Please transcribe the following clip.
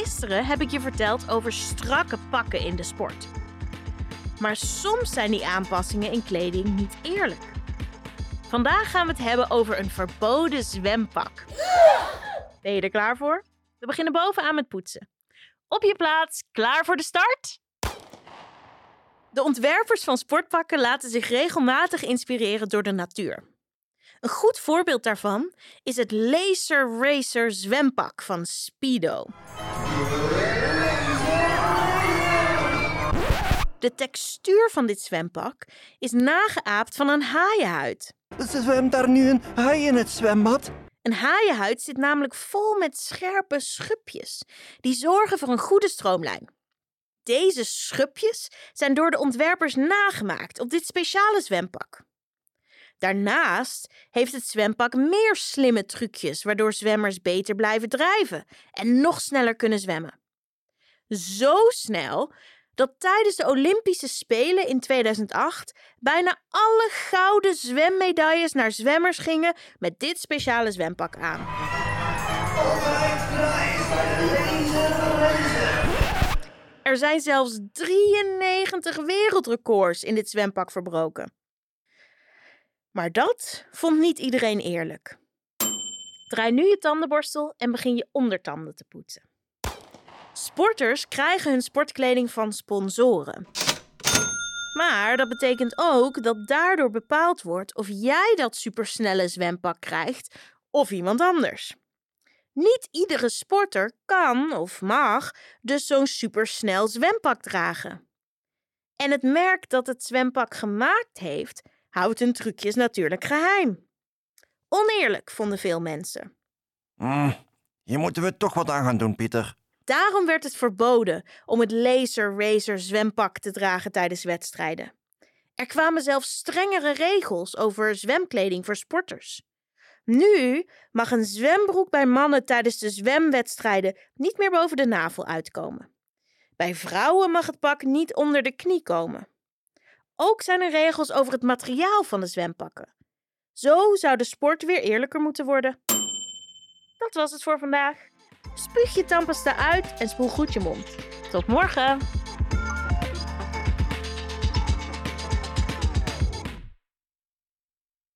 Gisteren heb ik je verteld over strakke pakken in de sport. Maar soms zijn die aanpassingen in kleding niet eerlijk. Vandaag gaan we het hebben over een verboden zwempak. Ben je er klaar voor? We beginnen bovenaan met poetsen. Op je plaats, klaar voor de start? De ontwerpers van sportpakken laten zich regelmatig inspireren door de natuur. Een goed voorbeeld daarvan is het Laser Racer zwempak van Speedo. De textuur van dit zwempak is nageaapt van een haaienhuid. Ze zwemt daar nu een haai in het zwembad. Een haaienhuid zit namelijk vol met scherpe schubjes, die zorgen voor een goede stroomlijn. Deze schubjes zijn door de ontwerpers nagemaakt op dit speciale zwempak. Daarnaast heeft het zwempak meer slimme trucjes, waardoor zwemmers beter blijven drijven en nog sneller kunnen zwemmen. Zo snel dat tijdens de Olympische Spelen in 2008 bijna alle gouden zwemmedailles naar zwemmers gingen met dit speciale zwempak aan. Er zijn zelfs 93 wereldrecords in dit zwempak verbroken. Maar dat vond niet iedereen eerlijk. Draai nu je tandenborstel en begin je ondertanden te poetsen. Sporters krijgen hun sportkleding van sponsoren. Maar dat betekent ook dat daardoor bepaald wordt of jij dat supersnelle zwempak krijgt of iemand anders. Niet iedere sporter kan of mag dus zo'n supersnel zwempak dragen. En het merk dat het zwempak gemaakt heeft, houdt hun trucjes natuurlijk geheim. Oneerlijk, vonden veel mensen. Mm, hier moeten we toch wat aan gaan doen, Pieter. Daarom werd het verboden om het Laser Racer zwempak te dragen tijdens wedstrijden. Er kwamen zelfs strengere regels over zwemkleding voor sporters. Nu mag een zwembroek bij mannen tijdens de zwemwedstrijden niet meer boven de navel uitkomen. Bij vrouwen mag het pak niet onder de knie komen. Ook zijn er regels over het materiaal van de zwempakken. Zo zou de sport weer eerlijker moeten worden. Dat was het voor vandaag. Spuug je tandpasta uit en spoel goed je mond. Tot morgen!